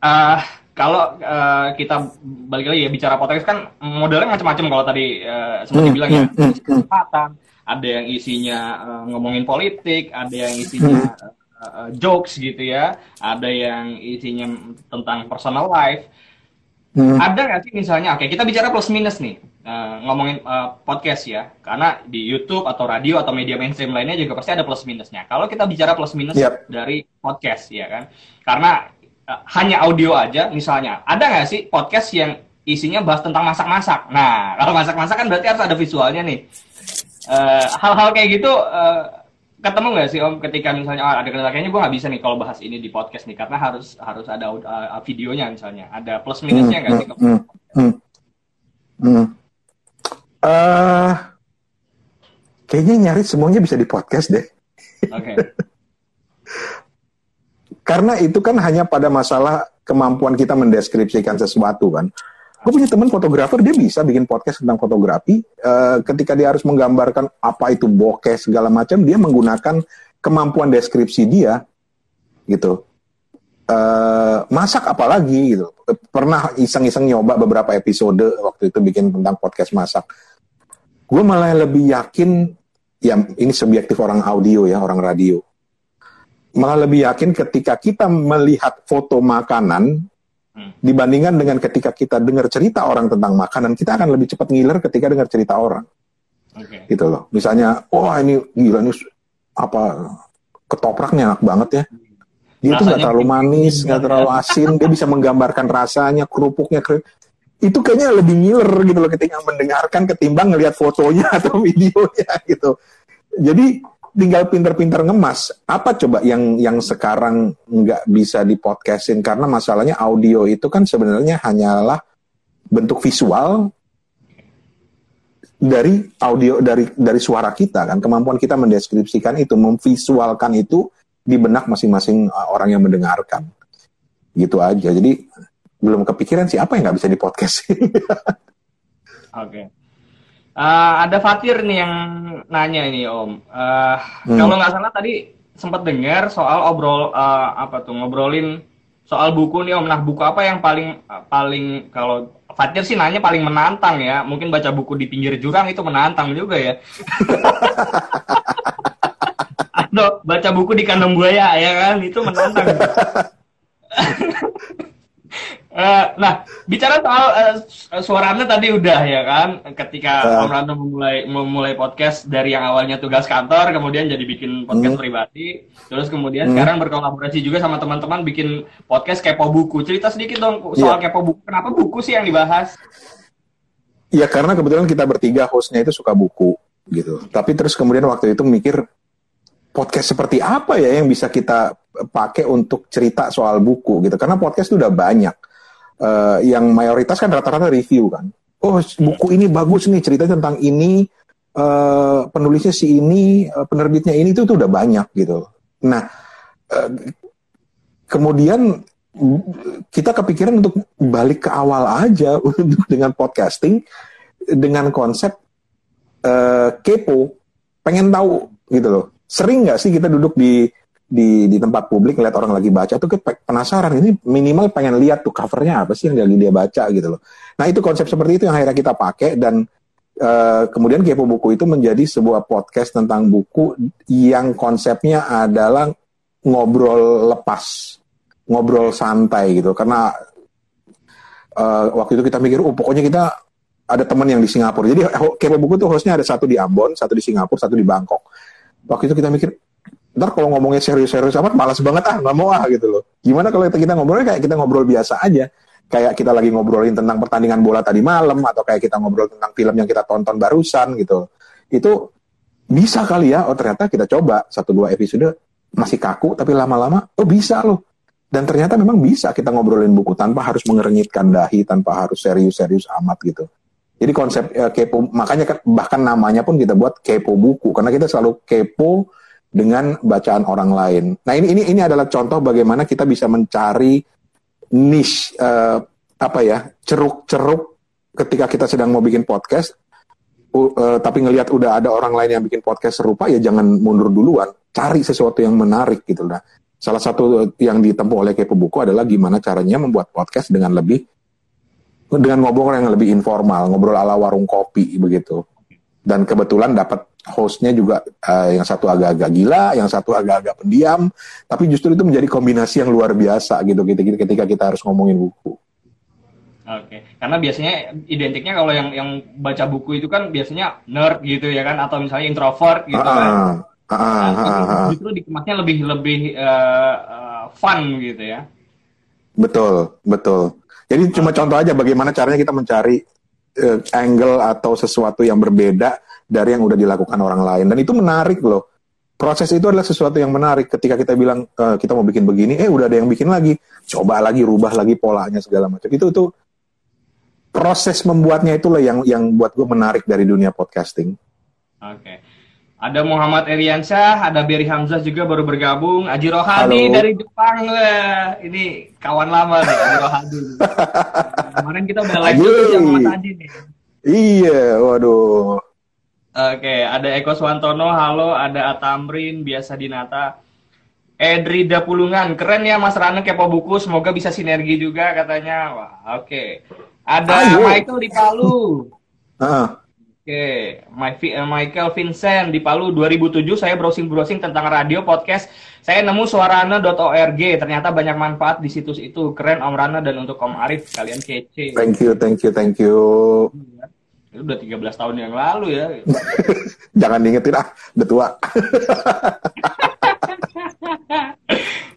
uh, kalau uh, kita balik lagi ya bicara podcast kan modelnya macam-macam kalau tadi uh, sempat dibilang ya, hmm, hmm, hmm. kesempatan ada yang isinya uh, ngomongin politik, ada yang isinya uh, uh, jokes gitu ya, ada yang isinya tentang personal life. Hmm. Ada nggak sih misalnya, oke okay, kita bicara plus minus nih, uh, ngomongin uh, podcast ya, karena di YouTube atau radio atau media mainstream lainnya juga pasti ada plus minusnya. Kalau kita bicara plus minus yep. dari podcast ya kan, karena uh, hanya audio aja, misalnya, ada nggak sih podcast yang isinya bahas tentang masak-masak? Nah, kalau masak-masak kan berarti harus ada visualnya nih. Eh, hal-hal uh, kayak gitu uh, ketemu nggak sih om ketika misalnya oh, ada kendala kayaknya gue nggak bisa nih kalau bahas ini di podcast nih karena harus harus ada uh, videonya misalnya ada plus minusnya nggak hmm, sih? Hmm, hmm, hmm, hmm. Uh, kayaknya nyari semuanya bisa di podcast deh. Oke. Okay. karena itu kan hanya pada masalah kemampuan kita mendeskripsikan sesuatu kan. Gue punya teman fotografer, dia bisa bikin podcast tentang fotografi. Uh, ketika dia harus menggambarkan apa itu bokeh segala macam, dia menggunakan kemampuan deskripsi dia, gitu. Uh, masak apalagi gitu. Pernah iseng-iseng nyoba beberapa episode waktu itu bikin tentang podcast masak. Gue malah lebih yakin, ya ini subjektif orang audio ya, orang radio. Malah lebih yakin ketika kita melihat foto makanan Hmm. Dibandingkan dengan ketika kita dengar cerita orang tentang makanan, kita akan lebih cepat ngiler ketika dengar cerita orang. Okay. Gitu loh. Misalnya, wah oh, ini gila ini apa ketopraknya enak banget ya. Dia itu nggak terlalu manis, nggak terlalu asin, dia bisa menggambarkan rasanya, kerupuknya. Itu kayaknya lebih ngiler gitu loh ketika mendengarkan ketimbang ngelihat fotonya atau videonya gitu. Jadi tinggal pinter-pinter ngemas. Apa coba yang yang sekarang nggak bisa di podcastin karena masalahnya audio itu kan sebenarnya hanyalah bentuk visual dari audio dari dari suara kita kan kemampuan kita mendeskripsikan itu memvisualkan itu di benak masing-masing uh, orang yang mendengarkan gitu aja jadi belum kepikiran sih apa yang nggak bisa di podcast oke okay. uh, ada Fatir nih yang nanya ini Om uh, hmm. kalau nggak salah tadi sempat dengar soal obrol uh, apa tuh ngobrolin soal buku nih Om nah buku apa yang paling uh, paling kalau Fatir sih nanya paling menantang ya. Mungkin baca buku di pinggir jurang itu menantang juga ya. Atau baca buku di kandang buaya ya kan itu menantang. Uh, nah, bicara soal uh, suaranya tadi udah ya kan, ketika uh. Om Rando memulai memulai podcast dari yang awalnya tugas kantor, kemudian jadi bikin podcast hmm. pribadi, terus kemudian hmm. sekarang berkolaborasi juga sama teman-teman bikin podcast kepo buku. Cerita sedikit dong soal yeah. kepo buku. Kenapa buku sih yang dibahas? Ya karena kebetulan kita bertiga hostnya itu suka buku gitu. Tapi terus kemudian waktu itu mikir podcast seperti apa ya yang bisa kita pakai untuk cerita soal buku gitu. Karena podcast itu udah banyak uh, yang mayoritas kan rata-rata review kan. Oh buku ini bagus nih ceritanya tentang ini uh, penulisnya si ini uh, penerbitnya ini itu tuh udah banyak gitu. Nah uh, kemudian kita kepikiran untuk balik ke awal aja dengan podcasting dengan konsep uh, kepo pengen tahu gitu loh. Sering nggak sih kita duduk di di di tempat publik ngeliat orang lagi baca tuh penasaran ini minimal pengen lihat tuh covernya apa sih yang lagi dia baca gitu loh. Nah itu konsep seperti itu yang akhirnya kita pakai dan uh, kemudian kepo buku itu menjadi sebuah podcast tentang buku yang konsepnya adalah ngobrol lepas, ngobrol santai gitu karena uh, waktu itu kita mikir oh pokoknya kita ada teman yang di Singapura. Jadi kepo buku tuh hostnya ada satu di Ambon, satu di Singapura, satu di Bangkok. Waktu itu kita mikir ntar kalau ngomongnya serius-serius amat malas banget ah nggak mau ah gitu loh. Gimana kalau kita, kita ngobrolnya kayak kita ngobrol biasa aja? Kayak kita lagi ngobrolin tentang pertandingan bola tadi malam atau kayak kita ngobrol tentang film yang kita tonton barusan gitu. Itu bisa kali ya oh ternyata kita coba satu dua episode masih kaku tapi lama-lama oh bisa loh. Dan ternyata memang bisa kita ngobrolin buku tanpa harus mengerenyitkan dahi tanpa harus serius-serius amat gitu. Jadi konsep uh, kepo makanya kan, bahkan namanya pun kita buat kepo buku karena kita selalu kepo dengan bacaan orang lain. Nah ini ini ini adalah contoh bagaimana kita bisa mencari niche uh, apa ya ceruk-ceruk ketika kita sedang mau bikin podcast, uh, tapi ngelihat udah ada orang lain yang bikin podcast serupa ya jangan mundur duluan, cari sesuatu yang menarik gitu lah. Salah satu yang ditempuh oleh Kepo Buku adalah gimana caranya membuat podcast dengan lebih dengan ngobrol yang lebih informal, ngobrol ala warung kopi begitu. Dan kebetulan dapat hostnya juga uh, yang satu agak-agak gila, yang satu agak-agak pendiam, tapi justru itu menjadi kombinasi yang luar biasa gitu ketika, ketika kita harus ngomongin buku. Oke, karena biasanya identiknya kalau yang yang baca buku itu kan biasanya nerd gitu ya kan, atau misalnya introvert gitu kan. Uh, uh, uh, uh. Justru dikemasnya lebih lebih uh, uh, fun gitu ya. Betul, betul. Jadi cuma contoh aja bagaimana caranya kita mencari uh, angle atau sesuatu yang berbeda dari yang udah dilakukan orang lain. Dan itu menarik loh. Proses itu adalah sesuatu yang menarik. Ketika kita bilang e, kita mau bikin begini eh udah ada yang bikin lagi. Coba lagi rubah lagi polanya segala macam. Itu tuh proses membuatnya itulah yang yang buat gue menarik dari dunia podcasting. Oke. okay. Ada Muhammad Eriansyah, ada Berry Hamzah juga baru bergabung. Aji Rohadi Halo. dari Jepang lah. Ini kawan lama nih, Aji Rohadi. Kemarin kita udah live sama Mas Aji nih. Iya, waduh. Oke, ada Eko Swantono, halo, ada Atamrin, biasa Dinata. Edri Dapulungan, keren ya Mas Rana kepo buku, semoga bisa sinergi juga katanya. Wah, oke. Okay. Ada Ayo. Michael di Palu. Uh. Oke, okay. Eh, Michael Vincent di Palu 2007 saya browsing-browsing tentang radio podcast. Saya nemu suarana.org. Ternyata banyak manfaat di situs itu. Keren Om Rana dan untuk Om Arif kalian kece. Thank you, thank you, thank you. Iya. Itu udah 13 tahun yang lalu ya. Jangan diingetin ah, udah tua.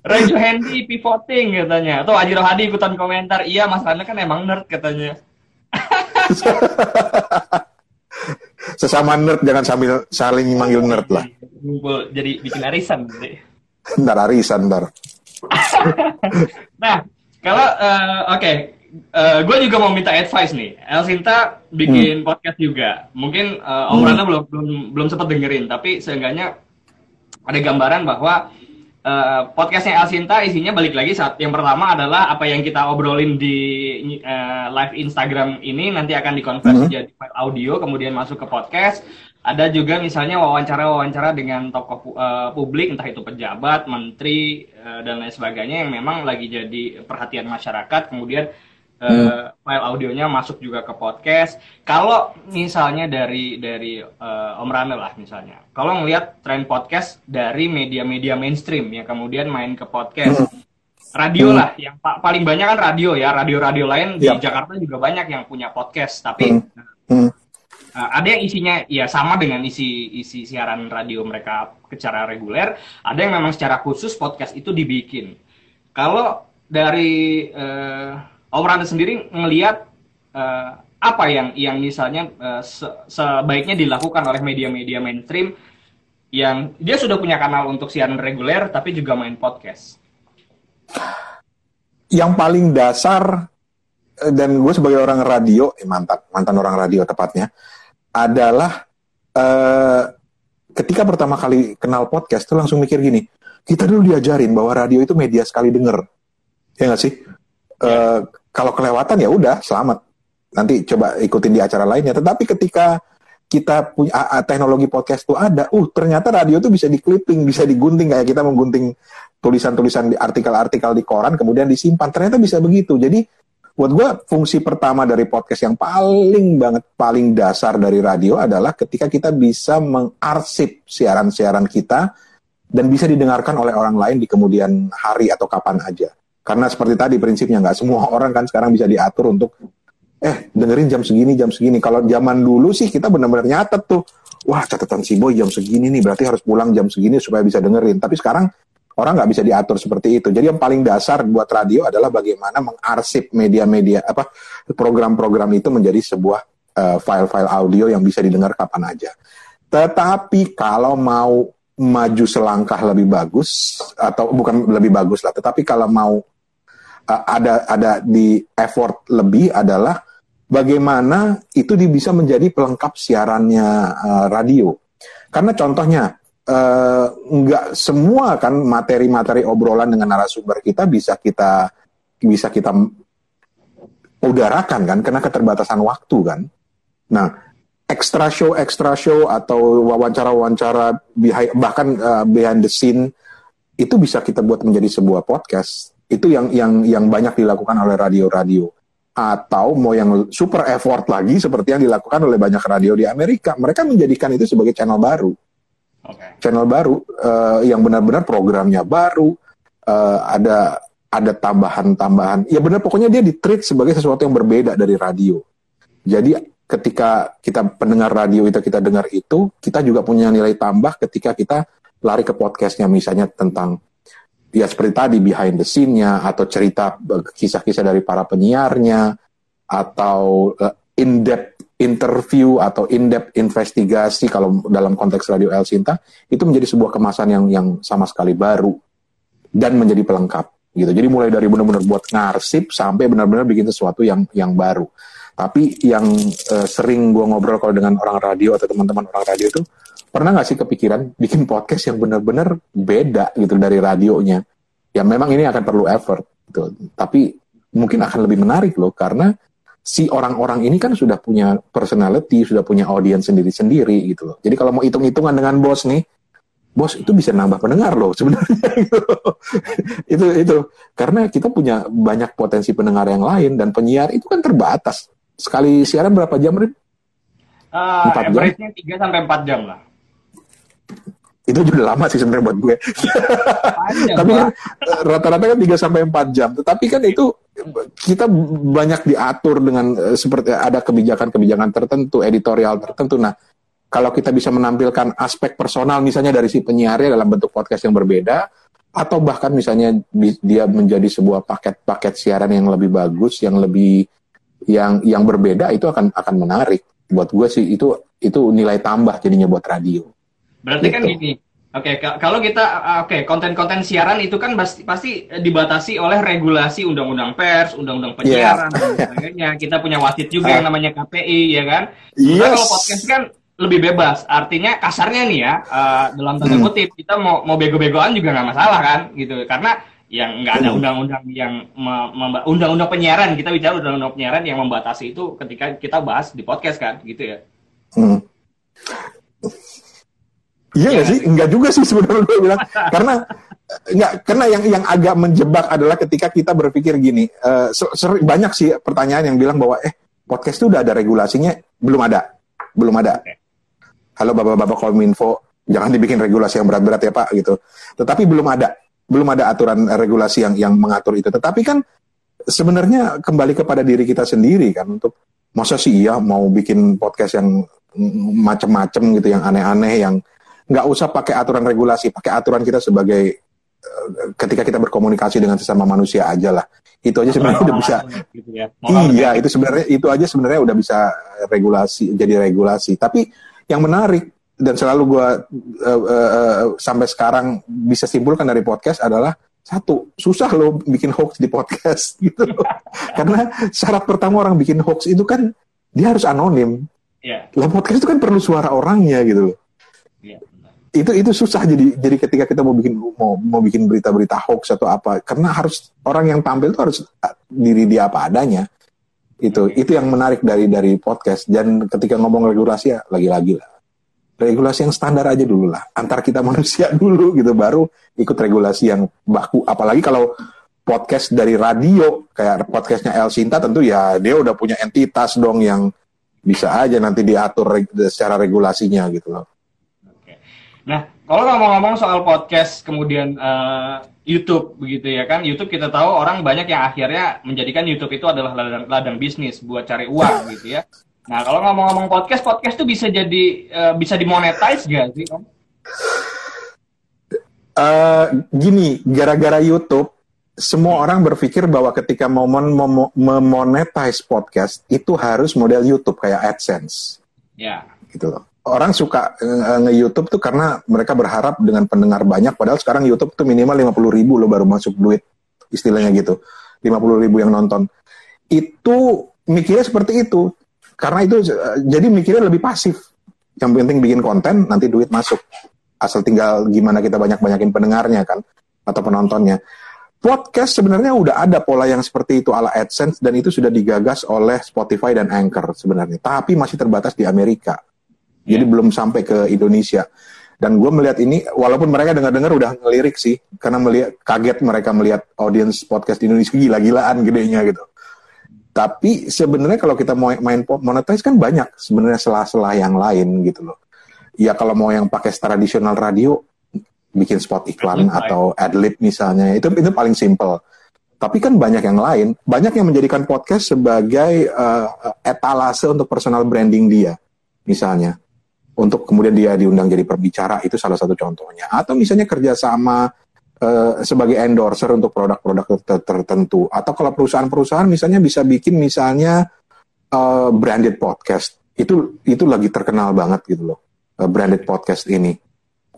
Rejo Handy pivoting katanya. Atau Aji Rohadi ikutan komentar. Iya Mas Rana kan emang nerd katanya. Sesama nerd jangan sambil saling manggil nerd lah. Ngumpul jadi bikin arisan. Ntar arisan ntar. Nah, kalau eh, oke, gue juga mau minta advice nih. El Sinta bikin podcast juga. Mungkin eh, Om Rana belum belum belum sempat dengerin, tapi seenggaknya ada gambaran bahwa eh, podcastnya El Sinta isinya balik lagi saat yang pertama adalah apa yang kita obrolin di eh, live Instagram ini nanti akan dikonversi Mhm. jadi file audio kemudian masuk ke podcast. Ada juga misalnya wawancara-wawancara dengan tokoh eh, publik entah itu pejabat, menteri eh, dan lain sebagainya yang memang lagi jadi perhatian masyarakat. Kemudian eh, file audionya masuk juga ke podcast. Kalau misalnya dari dari eh, Om Rane lah misalnya, kalau ngelihat tren podcast dari media-media mainstream yang kemudian main ke podcast, radio lah yang pa- paling banyak kan radio ya, radio-radio lain di Yap. Jakarta juga banyak yang punya podcast, tapi Hmm. Uh, ada yang isinya ya sama dengan isi isi siaran radio mereka secara reguler, ada yang memang secara khusus podcast itu dibikin. Kalau dari uh, Om Randa sendiri ngelihat uh, apa yang yang misalnya uh, se- sebaiknya dilakukan oleh media-media mainstream yang dia sudah punya kanal untuk siaran reguler tapi juga main podcast. Yang paling dasar eh, dan gue sebagai orang radio, eh, mantan mantan orang radio tepatnya, adalah eh, ketika pertama kali kenal podcast tuh langsung mikir gini, kita dulu diajarin bahwa radio itu media sekali denger, ya nggak sih? Eh, kalau kelewatan ya udah selamat, nanti coba ikutin di acara lainnya. Tetapi ketika kita punya a- a- teknologi podcast tuh ada, uh ternyata radio tuh bisa di clipping, bisa digunting kayak kita menggunting tulisan-tulisan di artikel-artikel di koran kemudian disimpan. Ternyata bisa begitu. Jadi buat gue fungsi pertama dari podcast yang paling banget paling dasar dari radio adalah ketika kita bisa mengarsip siaran-siaran kita dan bisa didengarkan oleh orang lain di kemudian hari atau kapan aja. Karena seperti tadi prinsipnya nggak semua orang kan sekarang bisa diatur untuk eh dengerin jam segini jam segini. Kalau zaman dulu sih kita benar-benar nyatet tuh, wah catatan si boy jam segini nih berarti harus pulang jam segini supaya bisa dengerin. Tapi sekarang orang nggak bisa diatur seperti itu. Jadi yang paling dasar buat radio adalah bagaimana mengarsip media-media apa program-program itu menjadi sebuah eh, file-file audio yang bisa didengar kapan aja. Tetapi kalau mau maju selangkah lebih bagus atau bukan lebih bagus lah, tetapi kalau mau uh, ada ada di effort lebih adalah bagaimana itu bisa menjadi pelengkap siarannya uh, radio. Karena contohnya uh, nggak semua kan materi-materi obrolan dengan narasumber kita bisa kita bisa kita udarakan kan karena keterbatasan waktu kan. Nah, extra show extra show atau wawancara-wawancara bahkan uh, behind the scene itu bisa kita buat menjadi sebuah podcast. Itu yang yang yang banyak dilakukan oleh radio-radio. Atau mau yang super effort lagi seperti yang dilakukan oleh banyak radio di Amerika. Mereka menjadikan itu sebagai channel baru. Oke. Channel baru eh, yang benar-benar programnya baru, eh, ada ada tambahan-tambahan. Ya benar pokoknya dia di-treat sebagai sesuatu yang berbeda dari radio. Jadi ketika kita pendengar radio itu kita dengar itu, kita juga punya nilai tambah ketika kita lari ke podcastnya misalnya tentang ya seperti tadi behind the scene-nya atau cerita kisah-kisah dari para penyiarnya atau eh, in-depth interview atau in-depth investigasi kalau dalam konteks radio El Sinta itu menjadi sebuah kemasan yang yang sama sekali baru dan menjadi pelengkap gitu. Jadi mulai dari benar-benar buat ngarsip sampai benar-benar bikin sesuatu yang yang baru. Tapi yang eh, sering gua ngobrol kalau dengan orang radio atau teman-teman orang radio itu pernah nggak sih kepikiran bikin podcast yang benar-benar beda gitu dari radionya? Ya memang ini akan perlu effort gitu. Tapi mungkin akan lebih menarik loh karena si orang-orang ini kan sudah punya personality, sudah punya audiens sendiri-sendiri gitu loh. Jadi kalau mau hitung-hitungan dengan bos nih, bos itu bisa nambah pendengar loh sebenarnya gitu. itu itu karena kita punya banyak potensi pendengar yang lain dan penyiar itu kan terbatas. Sekali siaran berapa jam, Rin? Uh, average-nya 3 sampai 4 jam lah. Itu udah lama sih sebenarnya buat gue. Panjang, Tapi kan eh, rata-rata kan 3 sampai 4 jam. Tetapi kan itu kita banyak diatur dengan eh, seperti ada kebijakan-kebijakan tertentu, editorial tertentu. Nah, kalau kita bisa menampilkan aspek personal misalnya dari si penyiarnya dalam bentuk podcast yang berbeda atau bahkan misalnya dia menjadi sebuah paket-paket siaran yang lebih bagus, yang lebih yang yang berbeda itu akan akan menarik buat gue sih itu itu nilai tambah jadinya buat radio berarti kan gitu. kan gini Oke, okay, kalau kita oke okay, konten-konten siaran itu kan pasti pasti dibatasi oleh regulasi undang-undang pers, undang-undang penyiaran yeah. dan sebagainya. Kita punya wasit juga yang namanya KPI, ya kan? Yes. kalau podcast kan lebih bebas. Artinya kasarnya nih ya, uh, dalam tanda hmm. kutip kita mau mau bego-begoan juga nggak masalah kan, gitu. Karena yang nggak ada hmm. undang-undang yang undang-undang penyiaran kita bicara undang-undang penyiaran yang membatasi itu ketika kita bahas di podcast kan, gitu ya. Hmm. Iya nggak ya, sih? Enggak juga sih sebenarnya gue bilang. karena enggak karena yang yang agak menjebak adalah ketika kita berpikir gini. Uh, sering, banyak sih pertanyaan yang bilang bahwa eh podcast itu udah ada regulasinya, belum ada. Belum ada. Halo Bapak-bapak Kominfo, jangan dibikin regulasi yang berat-berat ya Pak gitu. Tetapi belum ada. Belum ada aturan regulasi yang yang mengatur itu. Tetapi kan sebenarnya kembali kepada diri kita sendiri kan untuk masa sih iya mau bikin podcast yang macam-macam gitu yang aneh-aneh yang nggak usah pakai aturan regulasi, pakai aturan kita sebagai uh, ketika kita berkomunikasi dengan sesama manusia aja lah. Itu aja sebenarnya udah bisa. Gitu ya. Iya, itu sebenarnya itu aja sebenarnya udah bisa regulasi jadi regulasi. Tapi yang menarik dan selalu gue uh, uh, sampai sekarang bisa simpulkan dari podcast adalah satu susah loh bikin hoax di podcast gitu loh. karena syarat pertama orang bikin hoax itu kan dia harus anonim. Yeah. Lah podcast itu kan perlu suara orangnya gitu loh. Yeah itu itu susah jadi jadi ketika kita mau bikin mau mau bikin berita-berita hoax atau apa karena harus orang yang tampil itu harus ah, diri dia apa adanya. Itu itu yang menarik dari dari podcast. Dan ketika ngomong regulasi ya lagi-lagi lah. Regulasi yang standar aja dulu lah. Antar kita manusia dulu gitu baru ikut regulasi yang baku. Apalagi kalau podcast dari radio kayak podcastnya El Sinta tentu ya dia udah punya entitas dong yang bisa aja nanti diatur secara regulasinya gitu loh Nah, kalau ngomong-ngomong soal podcast kemudian uh, YouTube begitu ya kan, YouTube kita tahu orang banyak yang akhirnya menjadikan YouTube itu adalah ladang, ladang bisnis buat cari uang gitu ya. Nah, kalau ngomong-ngomong podcast, podcast tuh bisa jadi uh, bisa dimonetize gak sih, Om? Uh, gini, gara-gara YouTube, semua orang berpikir bahwa ketika mau memonetize podcast itu harus model YouTube kayak AdSense. Ya. Gitu loh orang suka uh, nge-YouTube tuh karena mereka berharap dengan pendengar banyak padahal sekarang YouTube tuh minimal 50 ribu lo baru masuk duit istilahnya gitu. 50 ribu yang nonton. Itu mikirnya seperti itu. Karena itu uh, jadi mikirnya lebih pasif. Yang penting bikin konten nanti duit masuk. Asal tinggal gimana kita banyak-banyakin pendengarnya kan atau penontonnya. Podcast sebenarnya udah ada pola yang seperti itu ala AdSense dan itu sudah digagas oleh Spotify dan Anchor sebenarnya. Tapi masih terbatas di Amerika jadi yeah. belum sampai ke Indonesia. Dan gue melihat ini, walaupun mereka dengar-dengar udah ngelirik sih, karena melihat kaget mereka melihat audience podcast di Indonesia gila-gilaan gedenya gitu. Tapi sebenarnya kalau kita mau main monetize kan banyak sebenarnya selah-selah yang lain gitu loh. Ya kalau mau yang pakai tradisional radio, bikin spot iklan atau adlib misalnya, itu itu paling simple. Tapi kan banyak yang lain, banyak yang menjadikan podcast sebagai uh, etalase untuk personal branding dia, misalnya untuk kemudian dia diundang jadi perbicara itu salah satu contohnya. Atau misalnya kerjasama uh, sebagai endorser untuk produk-produk tertentu. Atau kalau perusahaan-perusahaan misalnya bisa bikin misalnya uh, branded podcast. Itu itu lagi terkenal banget gitu loh uh, branded podcast ini.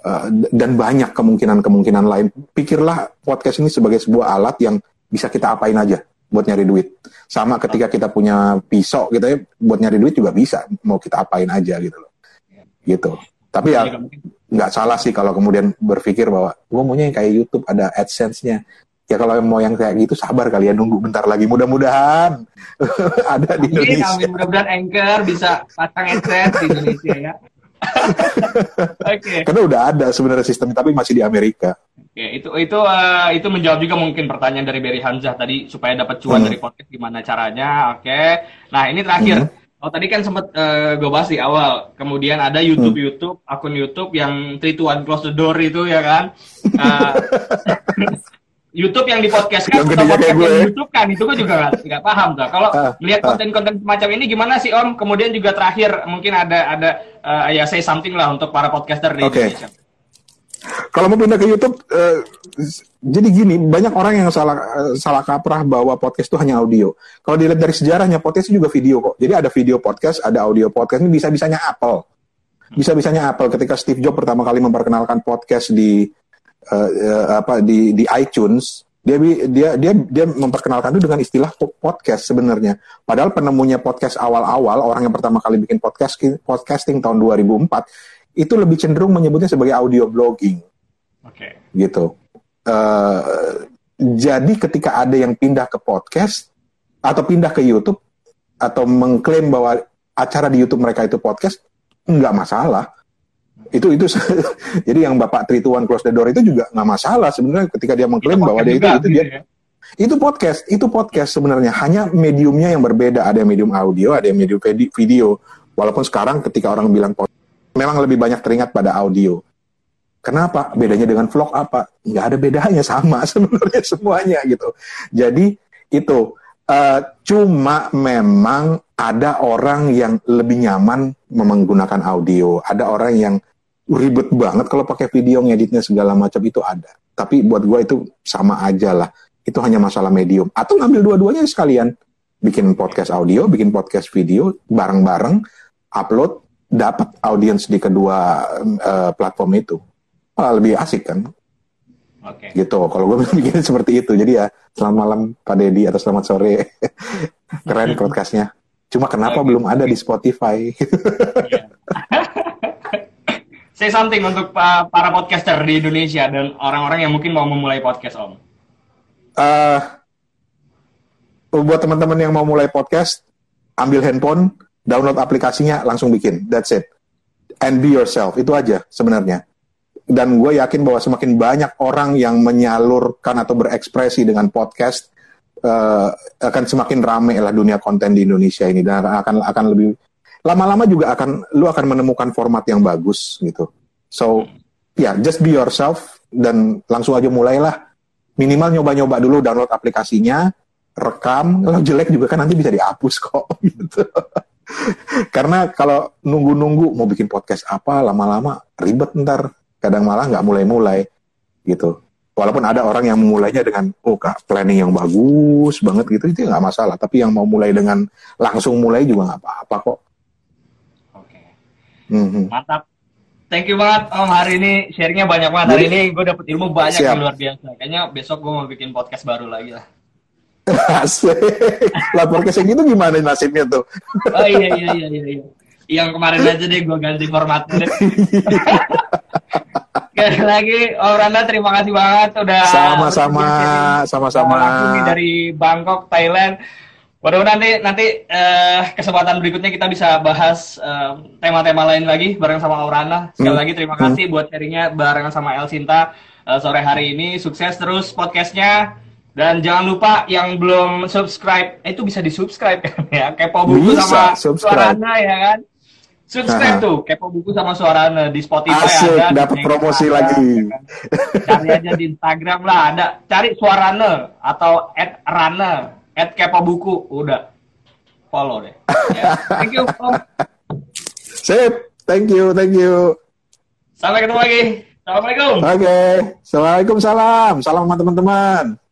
Uh, dan banyak kemungkinan-kemungkinan lain. Pikirlah podcast ini sebagai sebuah alat yang bisa kita apain aja buat nyari duit. Sama ketika kita punya pisau gitu ya buat nyari duit juga bisa mau kita apain aja gitu loh gitu. Tapi ya nggak salah sih kalau kemudian berpikir bahwa gue maunya yang kayak YouTube ada AdSense-nya. Ya kalau mau yang kayak gitu sabar kalian nunggu bentar lagi. Mudah-mudahan ada di Indonesia. Amin, mudah-mudahan Anchor bisa pasang AdSense di Indonesia ya. Oke. okay. Karena udah ada sebenarnya sistem tapi masih di Amerika. Oke, okay, itu itu uh, itu menjawab juga mungkin pertanyaan dari Berry Hamzah tadi supaya dapat cuan hmm. dari podcast gimana caranya. Oke. Okay. Nah, ini terakhir. Hmm Oh tadi kan sempat uh, eh, gue bahas di awal. Kemudian ada YouTube hmm. YouTube akun YouTube yang three to one close the door itu ya kan. Uh, YouTube yang di podcast kan atau podcast yang ya. YouTube kan itu gue juga nggak paham tuh. Kalau uh, melihat konten-konten semacam ini gimana sih Om? Kemudian juga terakhir mungkin ada ada uh, ya say something lah untuk para podcaster di okay. Indonesia. Kalau mau pindah ke YouTube, uh, jadi gini, banyak orang yang salah uh, salah kaprah bahwa podcast itu hanya audio. Kalau dilihat dari sejarahnya, podcast juga video kok. Jadi ada video podcast, ada audio podcast. Ini bisa-bisanya Apple. Bisa-bisanya Apple ketika Steve Jobs pertama kali memperkenalkan podcast di uh, apa di di iTunes, dia dia dia dia memperkenalkan itu dengan istilah podcast sebenarnya. Padahal penemunya podcast awal-awal orang yang pertama kali bikin podcast podcasting tahun 2004 itu lebih cenderung menyebutnya sebagai audio blogging. Oke. Okay. Gitu. Uh, jadi ketika ada yang pindah ke podcast atau pindah ke YouTube atau mengklaim bahwa acara di YouTube mereka itu podcast, nggak masalah itu itu jadi yang bapak Trituan close the door itu juga nggak masalah sebenarnya ketika dia mengklaim bahwa dia itu itu dia ya? itu podcast itu podcast sebenarnya hanya mediumnya yang berbeda ada yang medium audio ada yang medium video walaupun sekarang ketika orang bilang podcast, memang lebih banyak teringat pada audio kenapa bedanya dengan vlog apa nggak ada bedanya sama sebenarnya semuanya gitu jadi itu uh, cuma memang ada orang yang lebih nyaman menggunakan audio, ada orang yang ribet banget kalau pakai video ngeditnya segala macam itu ada. Tapi buat gue itu sama aja lah. Itu hanya masalah medium. Atau ngambil dua-duanya sekalian. Bikin podcast audio, bikin podcast video, bareng-bareng, upload, dapat audiens di kedua uh, platform itu. Malah lebih asik kan. Okay. Gitu. Kalau gue bikin seperti itu. Jadi ya, selamat malam Pak Dedi atau selamat sore. Keren podcastnya. Cuma kenapa okay. belum ada di Spotify? Say something untuk uh, para podcaster di Indonesia dan orang-orang yang mungkin mau memulai podcast Om. Uh, buat teman-teman yang mau mulai podcast, ambil handphone, download aplikasinya, langsung bikin. That's it. And be yourself. Itu aja sebenarnya. Dan gue yakin bahwa semakin banyak orang yang menyalurkan atau berekspresi dengan podcast, uh, akan semakin rame lah dunia konten di Indonesia ini dan akan akan lebih lama-lama juga akan lu akan menemukan format yang bagus gitu. So ya yeah, just be yourself dan langsung aja mulailah. Minimal nyoba-nyoba dulu download aplikasinya, rekam. Kalau jelek juga kan nanti bisa dihapus kok gitu. Karena kalau nunggu-nunggu mau bikin podcast apa lama-lama ribet ntar. Kadang malah nggak mulai-mulai gitu. Walaupun ada orang yang memulainya dengan oh kak planning yang bagus banget gitu itu nggak masalah. Tapi yang mau mulai dengan langsung mulai juga nggak apa-apa kok. Mm-hmm. Mantap. Thank you banget Om hari ini sharingnya banyak banget hari ini gue dapet ilmu banyak yang luar biasa. Kayaknya besok gue mau bikin podcast baru lagi lah. Asik. Lah podcast yang gitu gimana nasibnya tuh? oh iya iya iya iya. iya. Yang kemarin aja deh gue ganti formatnya deh. Sekali lagi Om Randa terima kasih banget udah sama-sama sama-sama dari Bangkok Thailand. Mudah-mudahan nanti nanti uh, kesempatan berikutnya kita bisa bahas tema-tema uh, lain lagi bareng sama Aurana. Sekali hmm. lagi terima kasih hmm. buat sharingnya bareng sama El Sinta uh, sore hari ini. Sukses terus podcastnya. Dan jangan lupa yang belum subscribe, eh, itu bisa di subscribe kan ya. Kepo buku bisa, sama subscribe. Suarana ya kan. Subscribe Aha. tuh, kepo buku sama Suarana di Spotify Asik, ada. dapat promosi ada, lagi. Ya kan? Cari aja di Instagram lah, ada. Cari Suarana atau @rana at kepo buku udah follow deh ya. thank you Om. sip thank you thank you sampai ketemu lagi assalamualaikum oke okay. assalamualaikum salam salam teman-teman